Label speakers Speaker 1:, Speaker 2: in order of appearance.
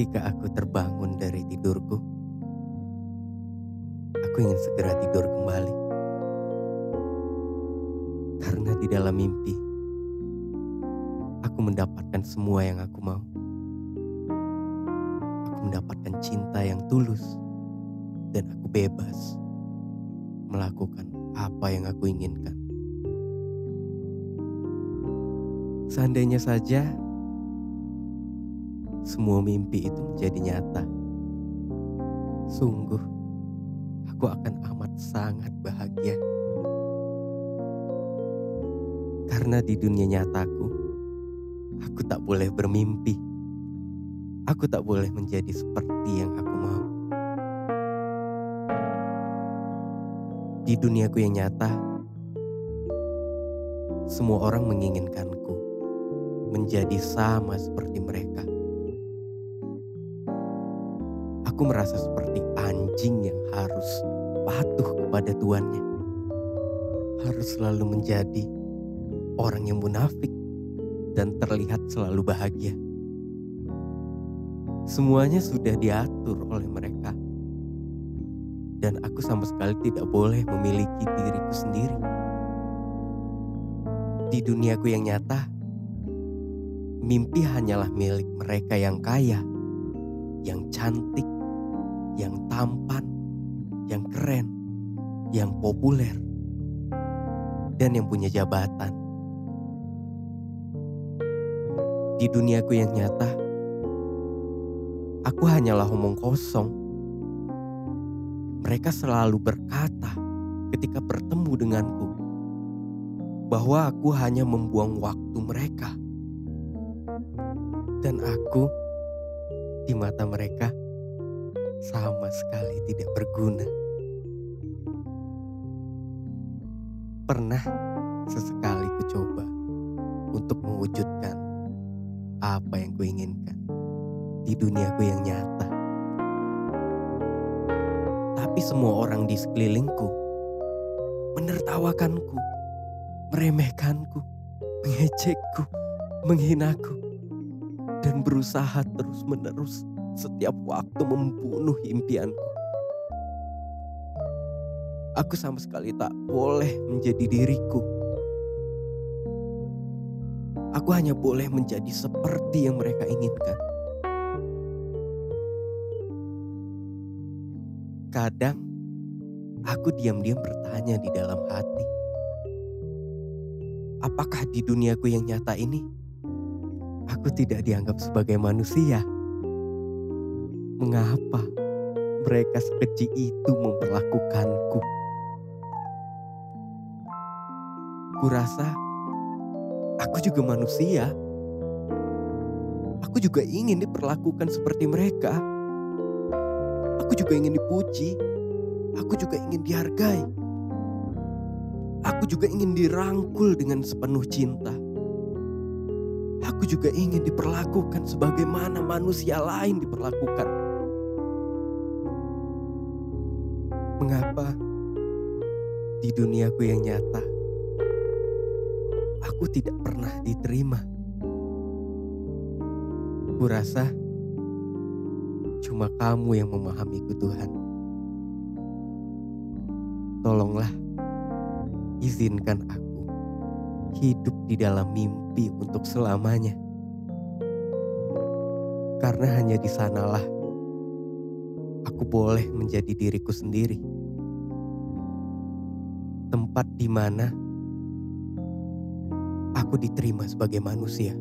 Speaker 1: Ketika aku terbangun dari tidurku, aku ingin segera tidur kembali. Karena di dalam mimpi, aku mendapatkan semua yang aku mau. Aku mendapatkan cinta yang tulus, dan aku bebas melakukan apa yang aku inginkan. Seandainya saja semua mimpi itu menjadi nyata. Sungguh, aku akan amat sangat bahagia. Karena di dunia nyataku, aku tak boleh bermimpi. Aku tak boleh menjadi seperti yang aku mau. Di duniaku yang nyata, semua orang menginginkanku menjadi sama seperti mereka. Aku merasa seperti anjing yang harus patuh kepada tuannya. Harus selalu menjadi orang yang munafik dan terlihat selalu bahagia. Semuanya sudah diatur oleh mereka. Dan aku sama sekali tidak boleh memiliki diriku sendiri. Di duniaku yang nyata, mimpi hanyalah milik mereka yang kaya, yang cantik, yang tampan, yang keren, yang populer, dan yang punya jabatan. Di duniaku yang nyata, aku hanyalah omong kosong. Mereka selalu berkata ketika bertemu denganku bahwa aku hanya membuang waktu mereka. Dan aku di mata mereka sama sekali tidak berguna. Pernah sesekali ku coba untuk mewujudkan apa yang kuinginkan di duniaku yang nyata. Tapi semua orang di sekelilingku menertawakanku, meremehkanku, mengejekku, menghinaku, dan berusaha terus-menerus setiap waktu membunuh impianku. Aku sama sekali tak boleh menjadi diriku. Aku hanya boleh menjadi seperti yang mereka inginkan. Kadang aku diam-diam bertanya di dalam hati, apakah di duniaku yang nyata ini aku tidak dianggap sebagai manusia? Mengapa mereka sekeji itu memperlakukanku? Kurasa aku juga manusia. Aku juga ingin diperlakukan seperti mereka. Aku juga ingin dipuji. Aku juga ingin dihargai. Aku juga ingin dirangkul dengan sepenuh cinta. Aku juga ingin diperlakukan sebagaimana manusia lain diperlakukan. Mengapa di duniaku yang nyata aku tidak pernah diterima? Kurasa cuma kamu yang memahamiku Tuhan. Tolonglah izinkan aku hidup di dalam mimpi untuk selamanya. Karena hanya di sanalah aku boleh menjadi diriku sendiri. Tempat di mana aku diterima sebagai manusia.